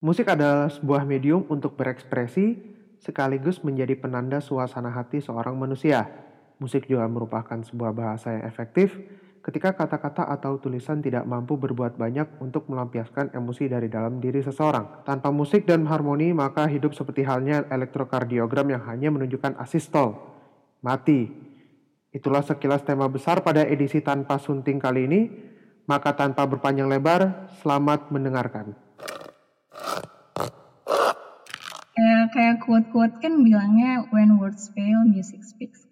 Musik adalah sebuah medium untuk berekspresi sekaligus menjadi penanda suasana hati seorang manusia. Musik juga merupakan sebuah bahasa yang efektif ketika kata-kata atau tulisan tidak mampu berbuat banyak untuk melampiaskan emosi dari dalam diri seseorang. Tanpa musik dan harmoni, maka hidup seperti halnya elektrokardiogram yang hanya menunjukkan asistol. Mati. Itulah sekilas tema besar pada edisi tanpa sunting kali ini. Maka tanpa berpanjang lebar, selamat mendengarkan. Kayak kayak quote-quote kan bilangnya when words fail, music speaks.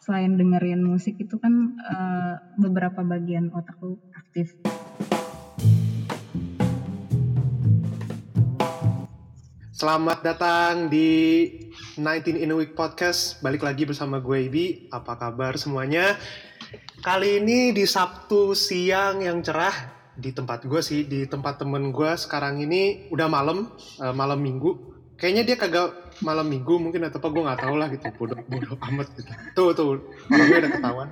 Selain dengerin musik itu kan uh, beberapa bagian otak lu aktif. Selamat datang di 19 in a Week Podcast. Balik lagi bersama gue Ibi. Apa kabar semuanya? Kali ini di Sabtu siang yang cerah di tempat gue sih, di tempat temen gue sekarang ini udah malam, uh, malam minggu. Kayaknya dia kagak malam minggu mungkin atau apa gue nggak tahu lah gitu. Bodoh bodoh amat gitu. Tuh tuh orangnya udah ketahuan.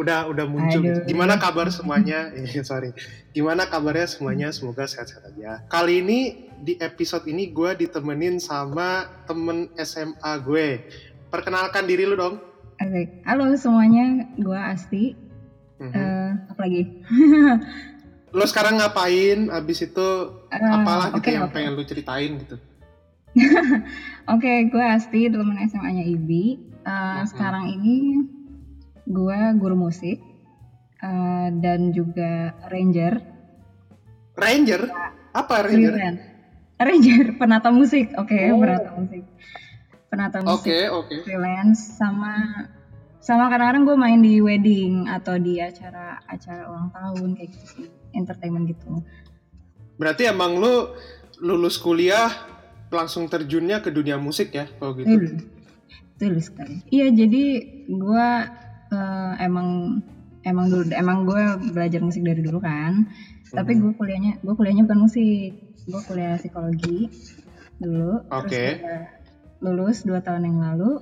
Udah udah muncul gitu. gimana kabar semuanya? Eh, sorry. Gimana kabarnya semuanya? Semoga sehat-sehat aja. Kali ini di episode ini gue ditemenin sama temen SMA gue. Perkenalkan diri lu dong. Oke, halo semuanya, gue Asti. Mm-hmm. Uh, apa lagi? lo sekarang ngapain? Abis itu uh, apalah gitu okay, yang okay. pengen lu ceritain gitu? Oke, okay, gue Asti, teman SMA-nya Ibi. Uh, mm-hmm. Sekarang ini gue guru musik uh, dan juga ranger. Ranger? Apa ranger? Ranger, penata musik. Oke, okay, oh. penata musik. Penata musik. Oke, okay, oke. Okay. Freelance sama sama kadang-kadang gue main di wedding atau di acara-acara ulang tahun kayak gitu sih, entertainment gitu. Berarti emang lu lulus kuliah langsung terjunnya ke dunia musik ya kalau gitu. Betul, betul sekali. Iya jadi gue uh, emang emang dulu emang gue belajar musik dari dulu kan. Hmm. Tapi gue kuliahnya gue kuliahnya bukan musik. Gue kuliah psikologi dulu. Oke. Okay. lulus dua tahun yang lalu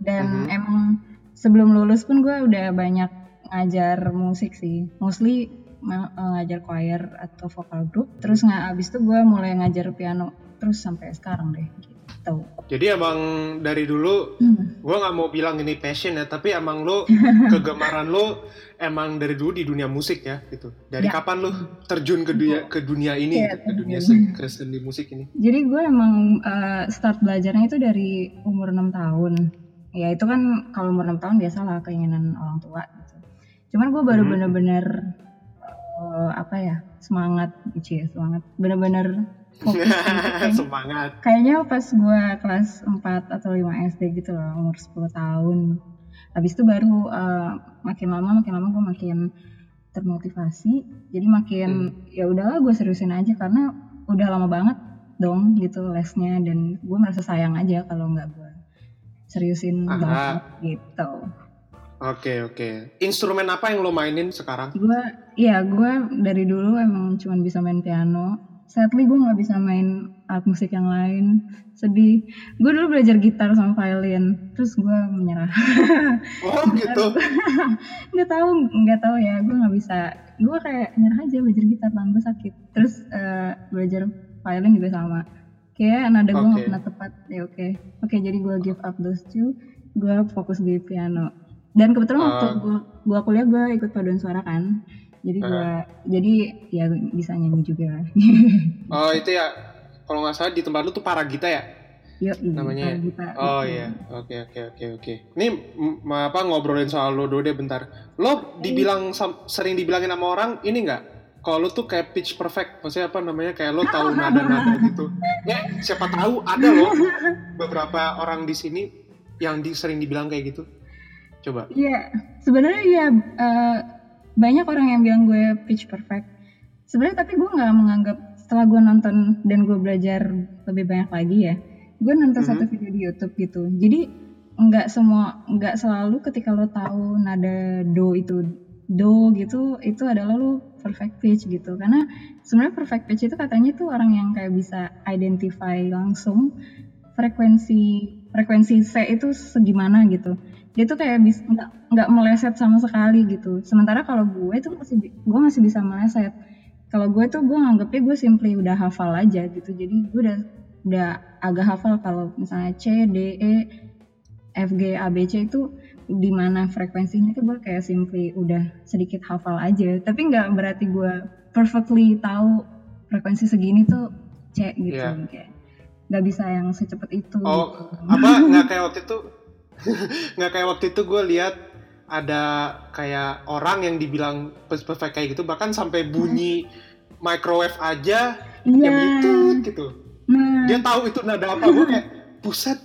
dan hmm. emang sebelum lulus pun gue udah banyak ngajar musik sih. Mostly ngajar choir atau vokal group terus nggak abis itu gue mulai ngajar piano terus sampai sekarang deh gitu. Jadi emang dari dulu hmm. gue nggak mau bilang ini passion ya, tapi emang lo kegemaran lo emang dari dulu di dunia musik ya gitu. Dari ya. kapan lo terjun ke dunia ke dunia ini, ya, ke dunia se, ke seni musik ini? Jadi gue emang uh, start belajarnya itu dari umur enam tahun. Ya itu kan kalau umur enam tahun biasalah keinginan orang tua. Gitu. Cuman gue baru hmm. bener-bener uh, apa ya semangat, ya semangat, bener-bener Semangat. Kayaknya pas gue kelas 4 atau 5 SD gitu loh, umur 10 tahun. Habis itu baru uh, makin lama makin lama gue makin termotivasi. Jadi makin hmm. ya udahlah gue seriusin aja karena udah lama banget dong gitu lesnya dan gue merasa sayang aja kalau nggak gue seriusin Aha. banget gitu. Oke oke. Instrumen apa yang lo mainin sekarang? Gue, iya gue dari dulu emang cuma bisa main piano. Sadly gue nggak bisa main alat musik yang lain. Sedih. Gue dulu belajar gitar sama violin terus gue menyerah. Oh gitu? nggak tahu nggak tahu ya gue nggak bisa. Gue kayak nyerah aja belajar gitar tangan gue sakit. Terus uh, belajar violin juga sama kayak nada gue nggak okay. pernah tepat. Ya oke. Okay. oke okay, jadi gue give up those two. Gue fokus di piano. Dan kebetulan uh. waktu gue gue kuliah gue ikut paduan suara kan. Jadi gue uh. jadi ya bisa nyanyi juga. Oh itu ya kalau nggak salah di tempat lu tuh Paragita ya? Yo, iya, namanya Paragita, oh iya. Oke oke oke oke. Ini apa ngobrolin soal lo deh bentar. Lo dibilang sering dibilangin sama orang ini nggak kalau lo tuh kayak pitch perfect maksudnya apa namanya kayak lo tahu nada-nada gitu. Ya siapa tahu ada loh beberapa orang di sini yang di, sering dibilang kayak gitu. Coba. Iya sebenarnya ya uh, banyak orang yang bilang gue pitch perfect. Sebenarnya tapi gue nggak menganggap setelah gue nonton dan gue belajar lebih banyak lagi ya gue nonton mm -hmm. satu video di YouTube gitu. Jadi nggak semua nggak selalu ketika lo tahu nada do itu do gitu itu adalah lo perfect pitch gitu. Karena sebenarnya perfect pitch itu katanya tuh orang yang kayak bisa identify langsung frekuensi frekuensi C itu segimana gitu. Dia tuh kayak bisa nggak nggak meleset sama sekali gitu. Sementara kalau gue tuh masih gue masih bisa meleset. Kalau gue tuh gue nganggepnya gue simply udah hafal aja gitu. Jadi gue udah udah agak hafal kalau misalnya C D E F G A B C itu di mana frekuensinya itu gue kayak simply udah sedikit hafal aja. Tapi nggak berarti gue perfectly tahu frekuensi segini tuh C gitu. Iya. kayak nggak bisa yang secepat itu Oh, gitu. apa nggak kayak waktu itu? Nggak kayak waktu itu gue lihat ada kayak orang yang dibilang perfect kayak gitu bahkan sampai bunyi microwave aja iya yang bunyi tut gitu. Nah. Dia tahu itu nada apa gue kayak buset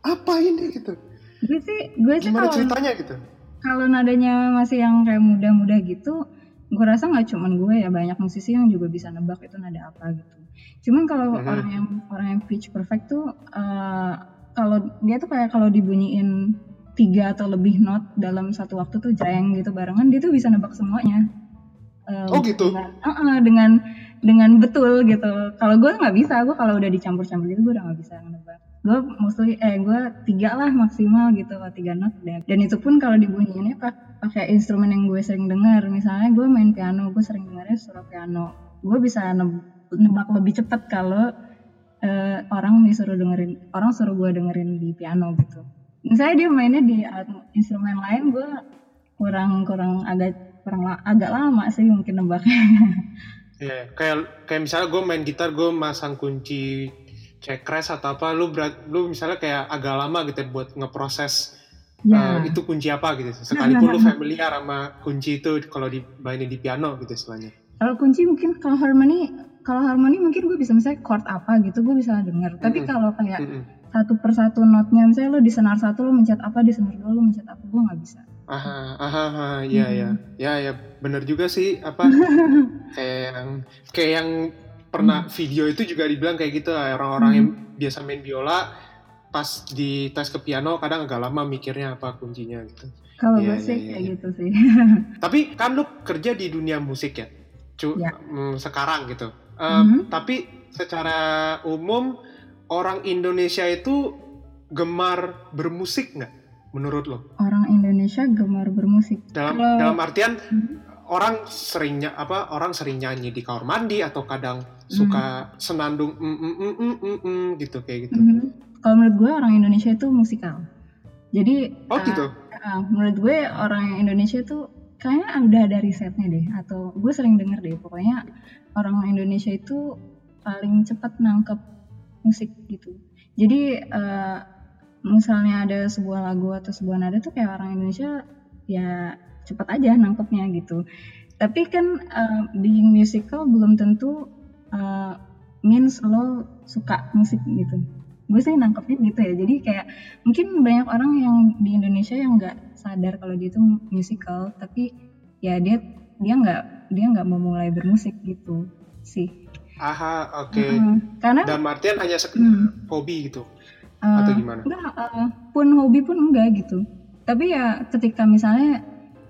apa ini? gitu gue sih gue sih kalau ceritanya gitu? kalau nadanya masih yang kayak muda-muda gitu gue rasa nggak cuman gue ya banyak musisi yang juga bisa nebak itu nada apa gitu. Cuman kalau Mhm. orang yang orang yang pitch perfect tuh eh, kalau dia tuh kayak kalau dibunyiin tiga atau lebih not dalam satu waktu tuh jreng gitu barengan dia tuh bisa nebak semuanya. Eh, Oh, gitu? dengan, eh, eh, dengan dengan betul gitu. Kalau gue nggak bisa gue kalau udah dicampur-campur gitu gue udah nggak bisa nebak gue mostly eh gue tiga lah maksimal gitu kalau tiga not dan, dan itu pun kalau dibunyiinnya pak pakai instrumen yang gue sering dengar misalnya gue main piano gue sering dengarnya suara piano. Gue bisa neb- nebak lebih cepet kalau eh, orang disuruh dengerin orang suruh gue dengerin di piano gitu. Misalnya dia mainnya di instrumen lain gue kurang kurang agak kurang agak lama sih mungkin nebaknya. Iya, kayak kayak misalnya gue main gitar gue masang kunci cekres atau apa lu berat lu misalnya kayak agak lama gitu ya buat ngeproses ya eh, itu kunci apa gitu sekalipun lu familiar sama kunci itu kalau dimainin di piano gitu istilahnya kalau kunci mungkin kalau harmoni kalau harmoni mungkin gue bisa misalnya chord apa gitu gue bisa denger tapi Mm-mm. kalau kayak Mm-mm. satu persatu notnya misalnya lo di senar satu lo mencet apa di senar dua lo mencet apa gue nggak bisa aha aha aha iya Hmm. ya ya ya bener juga sih apa kayak yang kayak yang pernah Hmm. video itu juga dibilang kayak gitu lah, orang-orang yang biasa main biola pas di tes ke piano kadang agak lama mikirnya apa kuncinya gitu kalau Iya, gue sih iya, kayak iya. gitu sih Tapi kan lu kerja di dunia musik ya, cu Ya. mm, sekarang gitu. Eh, Mhm. Tapi secara umum orang Indonesia itu gemar bermusik nggak? Menurut lo? orang Indonesia gemar bermusik Dalam Kalau- dalam artian Mhm. Orang seringnya apa? Orang sering nyanyi di kamar mandi atau kadang suka senandung mm, mm, mm, mm, mm, mm, gitu kayak gitu. Mhm. kalau menurut gue orang Indonesia itu musikal jadi Oh uh, gitu. uh, menurut gue orang Indonesia itu kayaknya udah ada risetnya deh atau gue sering denger deh pokoknya orang Indonesia itu paling cepat nangkep musik gitu jadi uh, misalnya ada sebuah lagu atau sebuah nada tuh kayak orang Indonesia ya cepat aja nangkepnya gitu. Tapi kan uh, being musical belum tentu uh, means lo suka musik gitu. Gue sih nangkepnya gitu ya. Jadi kayak mungkin banyak orang yang di Indonesia yang nggak sadar kalau dia itu musical tapi ya dia dia nggak dia nggak mau mulai bermusik gitu sih. Aha, oke. Mm, karena Dalam artian hanya sek- hmm, hobi gitu uh, atau gimana? enggak, uh, pun hobi pun enggak gitu. Tapi ya ketika misalnya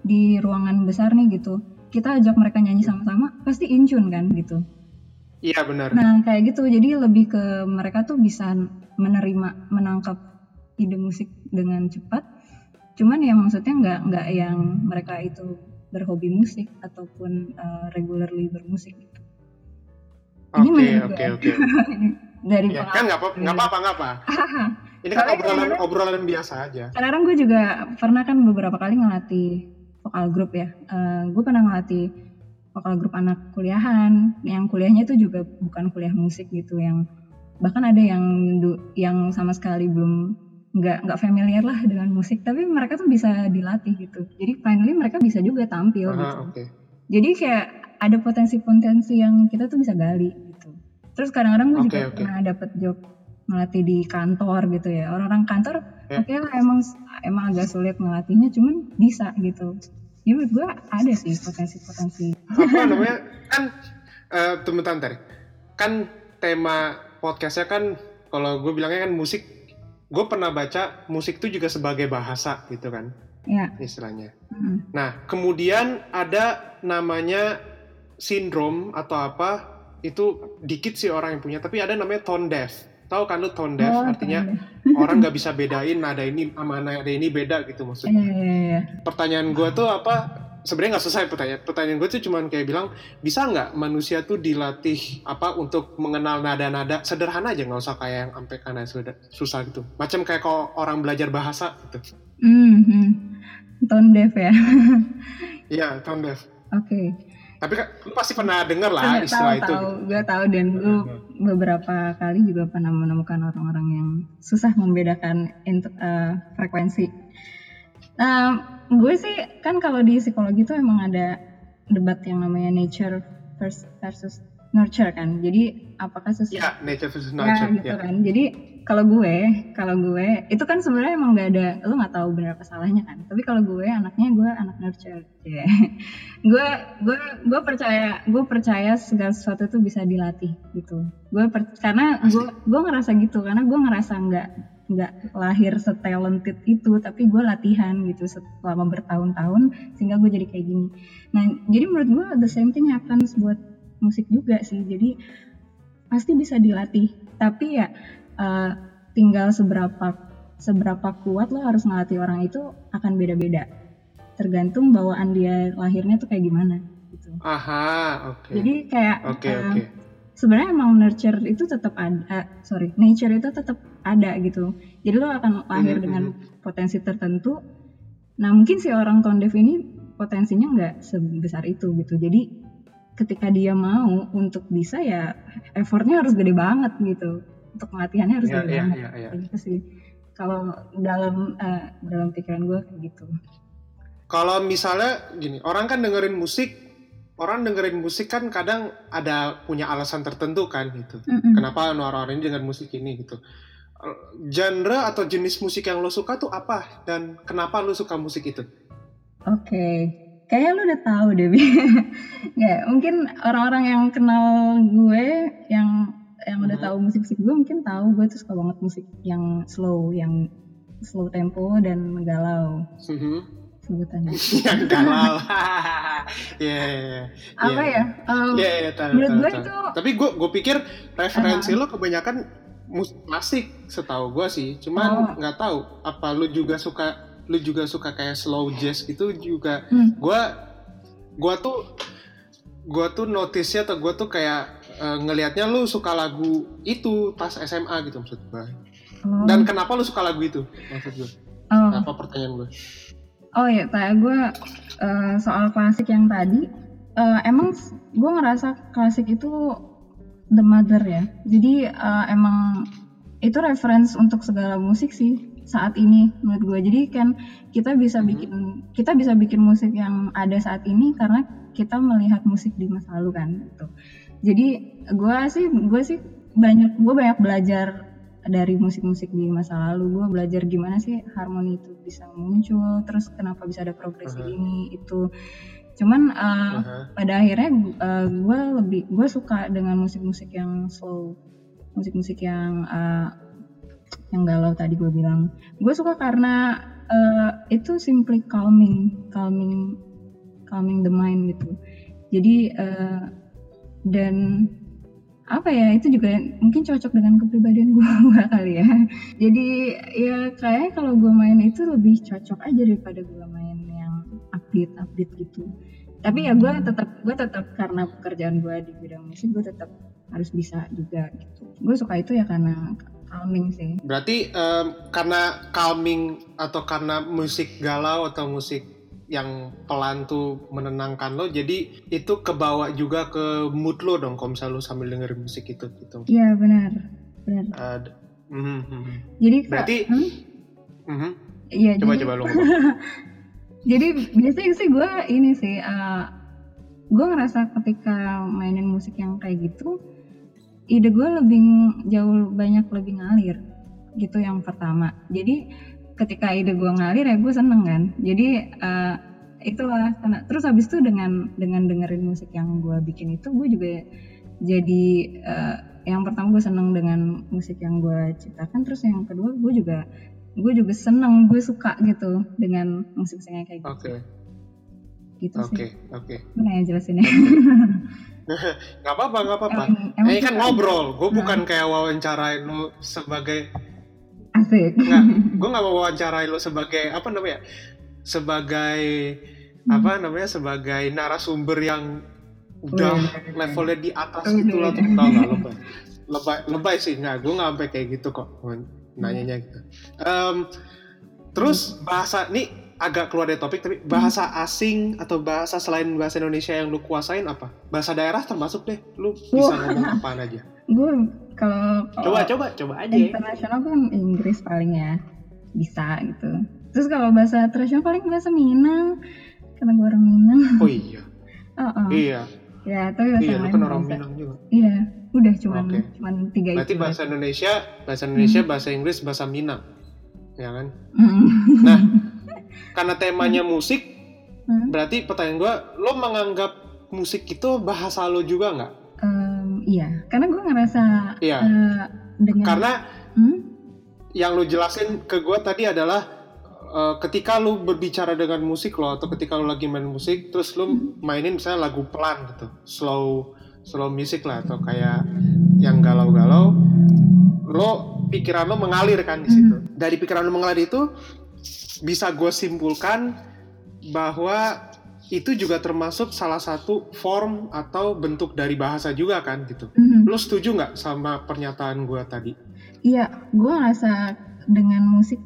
di ruangan besar nih gitu kita ajak mereka nyanyi sama-sama pasti incun kan gitu Iya benar. Nah, kayak gitu. Jadi lebih ke mereka tuh bisa menerima, menangkap ide musik dengan cepat. Cuman ya maksudnya nggak nggak yang mereka itu berhobi musik ataupun uh, regularly bermusik gitu. Ini Oke oke gue. oke. Dari Ya, kan nggak apa nggak apa nggak apa. Ini kan obrolan obrolan biasa aja. Kadang gue juga pernah kan beberapa kali ngelatih vokal grup ya. Eh, gue pernah ngelatih vokal grup anak kuliahan. Yang kuliahnya itu juga bukan kuliah musik gitu. Yang bahkan ada yang yang sama sekali belum nggak nggak familiar lah dengan musik. Tapi mereka tuh bisa dilatih gitu. Jadi finally mereka bisa juga tampil Aha, gitu. oke. Jadi kayak ada potensi-potensi yang kita tuh bisa gali gitu. Terus kadang-kadang gue Oke, juga oke. pernah dapet job ngelatih di kantor gitu ya. Orang-orang kantor Ya. oke lah emang emang agak sulit ngelatihnya, cuman bisa gitu. Ya menurut gue ada sih potensi-potensi. Apa namanya? Kan eh bentar, bentar. Kan tema podcastnya kan kalau gue bilangnya kan musik. Gue pernah baca musik itu juga sebagai bahasa gitu kan Ya. istilahnya. mm. Nah kemudian ada namanya sindrom atau apa itu dikit sih orang yang punya tapi ada namanya tone deaf tahu kan lu tone deaf Oh, artinya orang nggak bisa bedain nada ini sama nada ini beda gitu maksudnya Iya, iya, iya. pertanyaan gue tuh apa sebenarnya nggak selesai pertanyaan. Pertanyaan gue tuh cuman kayak bilang bisa nggak manusia tuh dilatih apa untuk mengenal nada-nada sederhana aja nggak usah kayak yang sampai karena sudah susah gitu. Macam kayak kalau orang belajar bahasa gitu. Hmm, hmm. tone deaf ya. Iya, tone deaf. Oke. Tapi kan lu pasti pernah dengar lah istilah tahu, itu. tahu. Gue tahu dan gue beberapa kali juga pernah menemukan orang-orang yang susah membedakan eh, frekuensi. Nah, gue sih kan kalau di psikologi tuh emang ada debat yang namanya nature vers- versus nurture kan. Jadi apakah sesuatu Iya, nature versus ya nurture. gitu ya. kan. Jadi kalau gue, kalau gue itu kan sebenarnya emang gak ada, lu nggak tahu benar apa salahnya kan. Tapi kalau gue anaknya gue anak nurture. Ya. gue gue gue percaya gue percaya segala sesuatu itu bisa dilatih gitu. Gue per- karena gue gue ngerasa gitu karena gue ngerasa nggak nggak lahir setalented itu tapi gue latihan gitu selama bertahun-tahun sehingga gue jadi kayak gini. Nah jadi menurut gue the same thing happens buat musik juga sih. Jadi pasti bisa dilatih tapi ya eh, tinggal seberapa seberapa kuat lo harus ngelatih orang itu akan beda-beda. Tergantung bawaan dia lahirnya tuh kayak gimana gitu. Aha, oke. jadi kayak Oke, eh, oke. sebenarnya emang nurture itu tetap ada eh, sorry nature itu tetap ada gitu. Jadi lo akan lahir Mhm, dengan potensi tertentu. Nah mungkin si orang tone deaf ini potensinya nggak sebesar itu gitu. Jadi ketika dia mau untuk bisa ya effortnya harus gede banget gitu untuk latihannya harus Iya, gede iya, iya, iya. Kayak gitu sih kalau dalam eh, dalam pikiran gue kayak gitu Kalau misalnya gini, orang kan dengerin musik, orang dengerin musik kan kadang ada punya alasan tertentu kan gitu. Mm-mm. Kenapa orang-orang ini dengan musik ini gitu. Genre atau jenis musik yang lo suka tuh apa dan kenapa lo suka musik itu? Oke, kayaknya lu udah tahu deh, Bi. ya, mungkin orang-orang yang kenal gue, yang yang udah Mhm. tahu musik-musik gue, mungkin tahu gue tuh suka banget musik yang slow, yang slow tempo dan galau Mhm. sebutannya. yang galau. Iya, iya, iya. Apa Iya. ya? Um, Iya, iya, tahu, menurut gue itu- Tapi gue gue pikir referensi lo kebanyakan musik klasik setahu gue sih. Oh. Cuman nggak tahu apa lu juga suka lu juga suka kayak slow jazz gitu juga. Hmm. Gue gue tuh gue tuh notice-nya atau gue tuh kayak eh, ngelihatnya lu suka lagu itu pas SMA gitu maksud gue. oh, Dan kenapa lu suka lagu itu maksud gue? oh, Apa pertanyaan gue? oh ya, kayak gue uh, soal klasik yang tadi, uh, emang gue ngerasa klasik itu the mother ya. Jadi uh, emang itu reference untuk segala musik sih saat ini menurut gue. Jadi kan kita bisa Mhm. bikin kita bisa bikin musik yang ada saat ini karena kita melihat musik di masa lalu kan gitu. Jadi gue sih gue sih banyak gue banyak belajar dari musik-musik di masa lalu gue belajar gimana sih harmoni itu bisa muncul terus kenapa bisa ada progresi Aha. ini itu cuman uh, Aha. pada akhirnya gue lebih gue suka dengan musik-musik yang slow musik-musik yang uh, yang galau tadi gue bilang gue suka karena uh, itu simply calming calming calming the mind gitu jadi uh, dan apa ya itu juga mungkin cocok dengan kepribadian gue kali ya. Jadi ya kayaknya kalau gue main itu lebih cocok aja daripada gue main yang update update gitu. Tapi ya gue tetap gue tetap karena pekerjaan gue di bidang musik gue tetap harus bisa juga gitu. Gue suka itu ya karena calming sih. Berarti em, karena calming atau karena musik galau atau musik yang pelan tuh menenangkan lo, jadi itu kebawa juga ke mood lo dong kalau misalnya lo sambil dengerin musik itu gitu. iya benar benar Eh, d- mhm, mhm. jadi Kak, Berarti- hmm? Mhm. iya Coba jadi coba lo jadi biasanya sih gue ini sih gue ngerasa ketika mainin musik yang kayak gitu ide gue lebih jauh banyak lebih ngalir gitu yang pertama jadi ketika ide gue ngalir ya gue seneng kan. Jadi eh, itulah. Karena terus habis itu dengan dengan dengerin musik yang gue bikin itu gue juga jadi eh, yang pertama gue seneng dengan musik yang gue ciptakan. Terus yang kedua gue juga gue juga seneng gue suka gitu dengan musik musik yang kayak gitu. Oke, gitu oke, sih. Oke. Gimana ya jelasinnya Gak apa-apa, gak apa-apa. Ini kan ngobrol, gue Nah. bukan kayak wawancarain lo sebagai asik. Nggak, gue nggak mau wawancarai lo sebagai apa namanya sebagai apa namanya sebagai narasumber yang udah Wih. levelnya di atas Wih. gitu lah tuh tau nggak lebay lebay lebay sih. Nggak gue nggak sampai kayak gitu kok nanyanya gitu. Em, terus bahasa nih agak keluar dari topik tapi bahasa asing atau bahasa selain bahasa Indonesia yang lu kuasain apa? Bahasa daerah termasuk deh lu bisa Wah. ngomong apaan aja. gue kalau coba coba coba aja. internasional kan Inggris paling ya bisa gitu. Terus kalau bahasa tradisional paling bahasa Minang karena gue orang Minang. Oh iya. Oh, oh. iya. Ya tapi bahasa iya lain kan orang bisa. Minang juga. Iya udah cuman Oke. cuman tiga berarti itu bahasa Indonesia bahasa Indonesia bahasa Inggris bahasa Minang. Ya kan? Mm. nah karena temanya musik Hmm. berarti pertanyaan gue lo menganggap musik itu bahasa lo juga nggak iya karena gue ngerasa Iya. eh, dengan karena Hmm? yang lo jelasin ke gue tadi adalah eh, ketika lo berbicara dengan musik lo atau ketika lo lagi main musik terus lo mainin misalnya lagu pelan gitu slow slow music lah atau kayak yang galau-galau lo pikiran lo mengalir kan di situ dari pikiran lo mengalir itu bisa gue simpulkan bahwa itu juga termasuk salah satu form atau bentuk dari bahasa juga kan gitu Mhm. lo setuju nggak sama pernyataan gue tadi Iya, gue ngerasa dengan musik,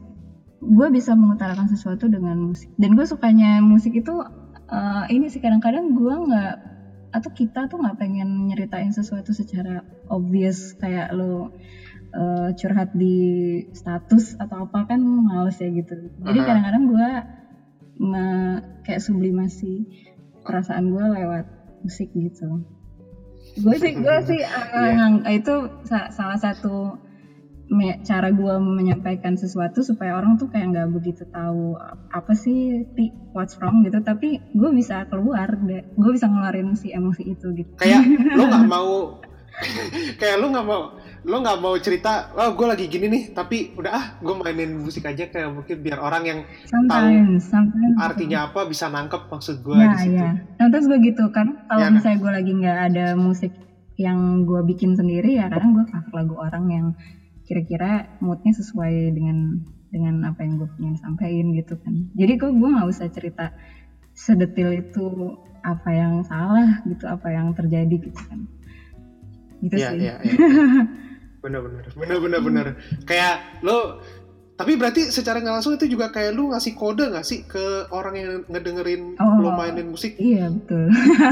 gue bisa mengutarakan sesuatu dengan musik. Dan gue sukanya musik itu, eh, ini sih kadang-kadang gue nggak, atau kita tuh nggak pengen nyeritain sesuatu secara obvious kayak lo eh, curhat di status atau apa kan males ya gitu. Jadi kadang-kadang gue me- kayak sublimasi perasaan gue lewat musik gitu. Gue sih, gue sih eh, Iya. ngang- itu sa- salah satu me- cara gue menyampaikan sesuatu supaya orang tuh kayak nggak begitu tahu apa sih what's wrong gitu tapi gue bisa keluar deh gue bisa ngeluarin si emosi itu gitu kayak lo nggak mau kayak lo nggak mau lo nggak mau cerita oh gue lagi gini nih tapi udah ah gue mainin musik aja kayak mungkin biar orang yang sometimes sometimes. artinya apa bisa nangkep maksud gue ya di situ. ya. Nah terus gue gitu kan kalau Iya kan? misalnya gue lagi nggak ada musik yang gue bikin sendiri ya kadang gue cover lagu orang yang kira-kira moodnya sesuai dengan dengan apa yang gue pengen sampaikan gitu kan. Jadi kok gue nggak usah cerita sedetil itu apa yang salah gitu apa yang terjadi gitu kan. Gitu Iya, sih. iya, iya. Bener-bener, bener-bener, bener. Kayak lo, tapi berarti secara nggak langsung itu juga kayak lu ngasih kode nggak sih ke orang yang ngedengerin Oh. lo mainin musik? iya betul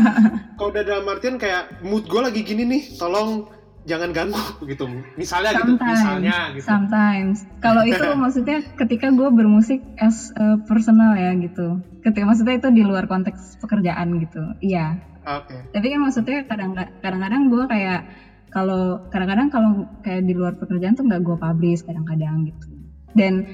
Kode dalam artian kayak mood gue lagi gini nih, tolong jangan ganggu gitu. Misalnya gitu, sometimes misalnya gitu. sometimes kalau itu maksudnya ketika gue bermusik as a personal ya gitu ketika maksudnya itu di luar konteks pekerjaan gitu iya Oke. tapi kan maksudnya kadang kadang-kadang gue kayak kalau kadang-kadang kalau kayak di luar pekerjaan tuh nggak gue publish kadang-kadang gitu dan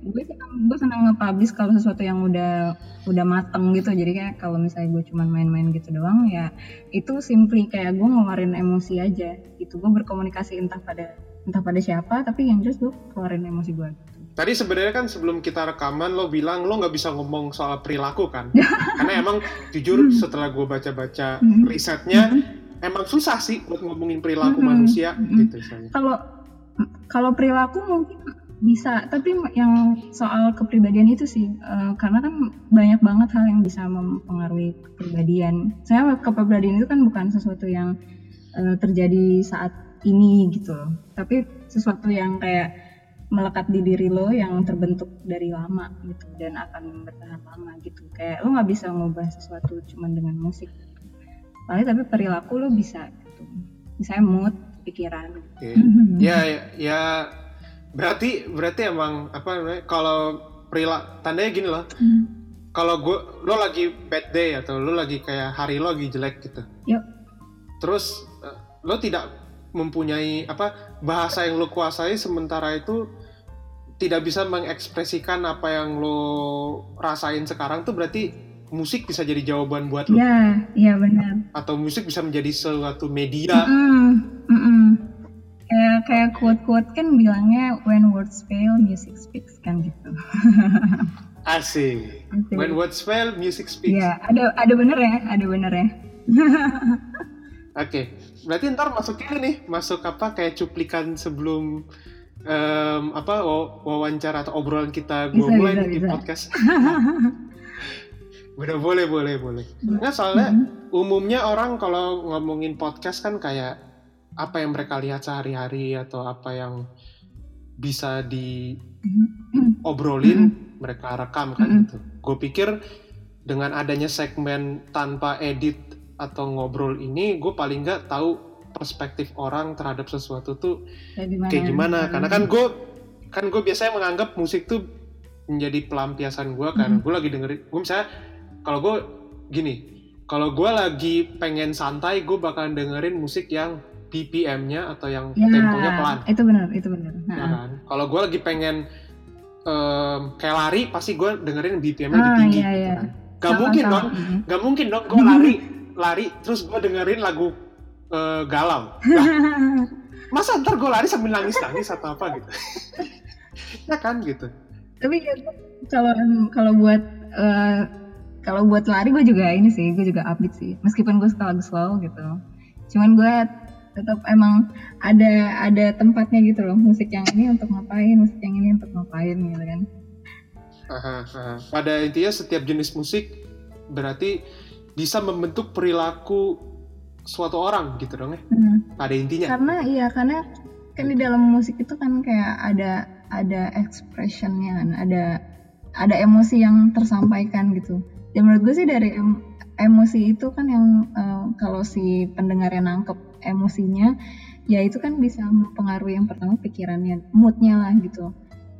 gue senang gue senang nge-publish kalau sesuatu yang udah udah mateng gitu jadi kayak kalau misalnya gue cuma main-main gitu doang ya itu simply kayak gue ngeluarin emosi aja gitu gue berkomunikasi entah pada entah pada siapa tapi yang jelas gue keluarin emosi gue gitu. Tadi sebenarnya kan sebelum kita rekaman lo bilang lo nggak bisa ngomong soal perilaku kan? Karena emang jujur setelah gue baca-baca Mhm. risetnya emang susah sih buat ngomongin perilaku Mhm. manusia Mhm. gitu misalnya. kalau kalau perilaku mungkin bisa tapi yang soal kepribadian itu sih eh, karena kan banyak banget hal yang bisa mempengaruhi kepribadian saya kepribadian itu kan bukan sesuatu yang eh, terjadi saat ini gitu loh tapi sesuatu yang kayak melekat di diri lo yang terbentuk dari lama gitu dan akan bertahan lama gitu kayak lo nggak bisa ngubah sesuatu cuma dengan musik paling tapi perilaku lo bisa gitu misalnya mood pikiran Oke. Ya, ya, ya, berarti berarti emang apa namanya? Kalau perilaku tandanya gini loh. Hmm. Kalau gue lo lagi bad day atau lo lagi kayak hari lo lagi jelek gitu. Yuk. Terus eh, lo tidak mempunyai apa bahasa yang lo kuasai sementara itu tidak bisa mengekspresikan apa yang lo rasain sekarang tuh berarti musik bisa jadi jawaban buat lo Ya, iya benar. atau musik bisa menjadi suatu media Mm-mm, mm-mm. Kayak kayak quote-quote kan bilangnya when words fail, music speaks kan gitu. asik Asik. when words fail music speaks Iya, ada ada bener ya, ada bener ya. Oke, berarti ntar masuk ini nih, masuk apa kayak cuplikan sebelum em, apa wa- wawancara atau obrolan kita gue mulai bisa, di bisa. podcast. Udah boleh, boleh, boleh. Nggak soalnya Mhm. umumnya orang kalau ngomongin podcast kan kayak apa yang mereka lihat sehari-hari atau apa yang bisa diobrolin Mhm. mereka rekam kan Mhm. gitu. Gue pikir dengan adanya segmen tanpa edit atau ngobrol ini, gue paling nggak tahu perspektif orang terhadap sesuatu tuh Kayak gimana? kayak gimana. Mhm. Karena kan gue kan gue biasanya menganggap musik tuh menjadi pelampiasan gue kan. Mhm. Gue lagi dengerin, gue misalnya kalau gue gini, kalau gue lagi pengen santai, gue bakalan dengerin musik yang BPM-nya atau yang ya, temponya pelan. itu benar, itu benar. ya Nah, kan? Kalau gue lagi pengen em, kayak lari, pasti gue dengerin BPM-nya lebih Ah, tinggi. iya, gitu iya. kan. Gak sama, mungkin sama. dong, Mhm. gak mungkin dong gue lari, lari terus gue dengerin lagu eh, galau. Lah, masa ntar gue lari sambil nangis-nangis atau apa gitu? ya kan gitu. Tapi ya, kalau kalau buat eh, kalau buat lari gue juga ini sih, gue juga upbeat sih. Meskipun gue suka lagu slow gitu. Cuman gue tetap emang ada ada tempatnya gitu loh. Musik yang ini untuk ngapain, musik yang ini untuk ngapain gitu kan. Aha, aha. Pada intinya setiap jenis musik berarti bisa membentuk perilaku suatu orang gitu dong ya. Hmm. Pada intinya. Karena iya karena kan di dalam musik itu kan kayak ada ada expressionnya kan, ada ada emosi yang tersampaikan gitu. Dan menurut gue sih dari em- emosi itu kan yang eh, kalau si pendengarnya nangkep emosinya, ya itu kan bisa mempengaruhi yang pertama pikirannya, moodnya lah gitu,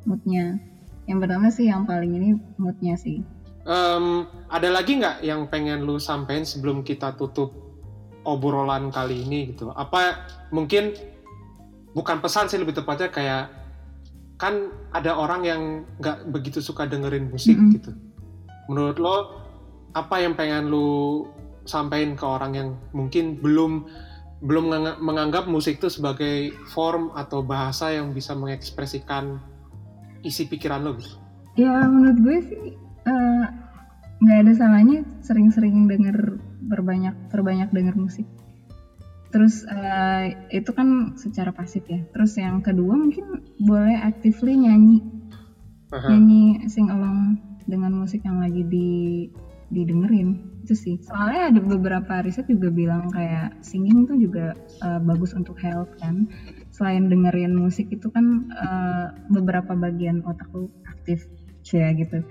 moodnya. Yang pertama sih yang paling ini moodnya sih. Em, ada lagi nggak yang pengen lu sampein sebelum kita tutup obrolan kali ini gitu? Apa mungkin bukan pesan sih lebih tepatnya kayak kan ada orang yang nggak begitu suka dengerin musik Mm-mm. gitu. Menurut lo apa yang pengen lu sampein ke orang yang mungkin belum belum menga- menganggap musik itu sebagai form atau bahasa yang bisa mengekspresikan isi pikiran lo gitu? Ya menurut gue sih eh, nggak ada salahnya sering-sering denger berbanyak perbanyak denger musik. Terus eh, itu kan secara pasif ya. Terus yang kedua mungkin boleh actively nyanyi Aha. nyanyi sing along dengan musik yang lagi di didengerin itu sih. Soalnya ada beberapa riset juga bilang kayak singing tuh juga eh, bagus untuk health kan. Selain dengerin musik itu kan eh, beberapa bagian otak lu aktif ya gitu.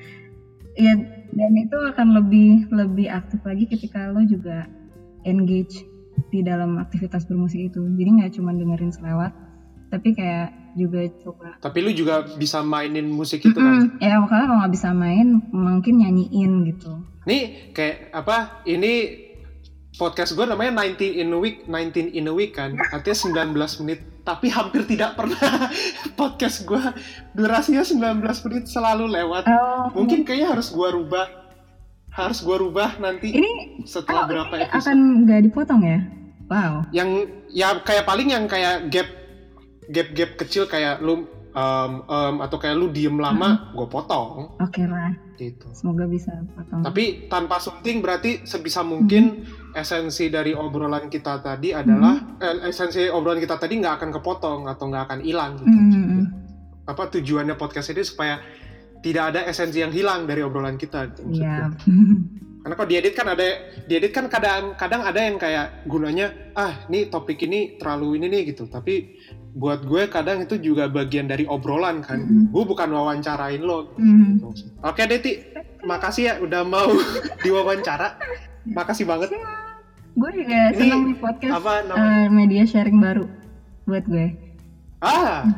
Ya dan itu akan lebih lebih aktif lagi ketika lo juga engage di dalam aktivitas bermusik itu. Jadi nggak cuma dengerin selewat, tapi kayak juga coba Tapi lu juga bisa mainin musik itu kan? Mm-mm. Ya makanya kalau nggak bisa main mungkin nyanyiin gitu. Nih kayak apa? Ini podcast gue namanya 19 in a week, 19 in a week kan. Artinya 19 menit. Tapi hampir tidak pernah podcast gue durasinya 19 menit selalu lewat. Oh, Mungkin kayaknya harus gue rubah. Harus gue rubah nanti ini setelah oh, berapa ini episode. akan nggak dipotong ya? Wow. Yang ya kayak paling yang kayak gap gap gap kecil kayak lu um, um, atau kayak lu diem lama, gue potong Oke lah, gitu. semoga bisa potong. Tapi tanpa sunting berarti sebisa mungkin esensi dari obrolan kita tadi adalah eh, esensi obrolan kita tadi nggak akan kepotong atau nggak akan hilang gitu. Mm, mm, mm. Apa tujuannya podcast ini supaya tidak ada esensi yang hilang dari obrolan kita. gitu, maksud Iya. Karena kalau diedit kan ada diedit kan kadang kadang ada yang kayak gunanya ah nih topik ini terlalu ini nih gitu. Tapi buat gue kadang itu juga bagian dari obrolan kan. Mhm. Gue bukan wawancarain lo. Mm. Oke Deti, makasih ya udah mau diwawancara. Makasih banget. Gue juga Ini seneng di podcast Apa eh, media sharing baru buat gue. Ah,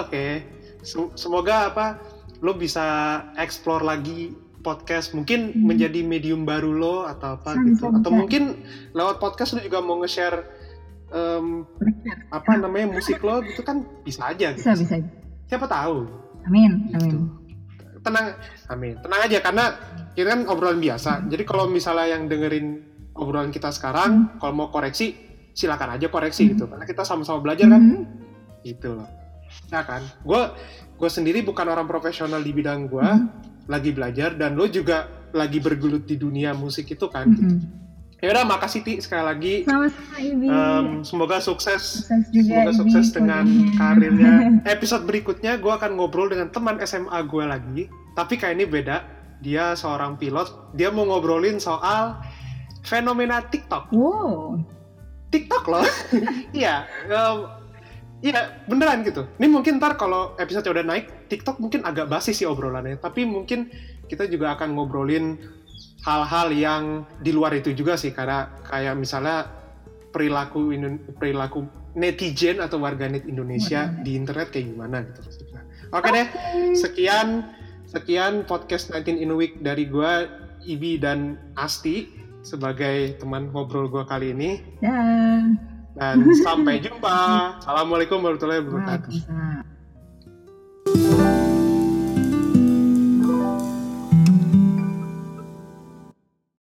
oke. Sem- Semoga apa lo bisa explore lagi podcast mungkin Hmm. menjadi medium baru lo atau apa Bisa, gitu atau mungkin lewat podcast lo juga mau nge-share Bener. apa namanya musik lo gitu kan bisa aja gitu. Bisa bisa. siapa tahu Amin, gitu. amin. tenang amin tenang aja karena kita kan obrolan biasa jadi kalau misalnya yang dengerin obrolan kita sekarang kalau mau koreksi silakan aja koreksi Hmm. gitu karena kita sama-sama belajar kan Mhm. gitu loh ya kan gue gue sendiri bukan orang profesional di bidang gue Mhm. lagi belajar dan lo juga lagi bergelut di dunia musik itu kan Mhm. Ya udah makasih ti sekali lagi Sama-sama Ibi. Em, semoga sukses Sukses juga semoga Ibi sukses dengan kuliahnya. karirnya episode berikutnya gue akan ngobrol dengan teman SMA gue lagi tapi kayak ini beda Dia seorang pilot. Dia mau ngobrolin soal fenomena TikTok. Wow. TikTok loh. Iya, em, iya beneran gitu. Ini mungkin ntar kalau episode udah naik, TikTok mungkin agak basi sih obrolannya. Tapi mungkin kita juga akan ngobrolin hal-hal yang di luar itu juga sih, karena kayak misalnya perilaku perilaku netizen atau warganet Indonesia di internet kayak gimana gitu maksudnya. Oke deh, sekian sekian podcast 19 in a week dari gua Ibi dan Asti sebagai teman ngobrol gua kali ini dan sampai jumpa. Assalamualaikum warahmatullahi wabarakatuh. Waalaikumsalam.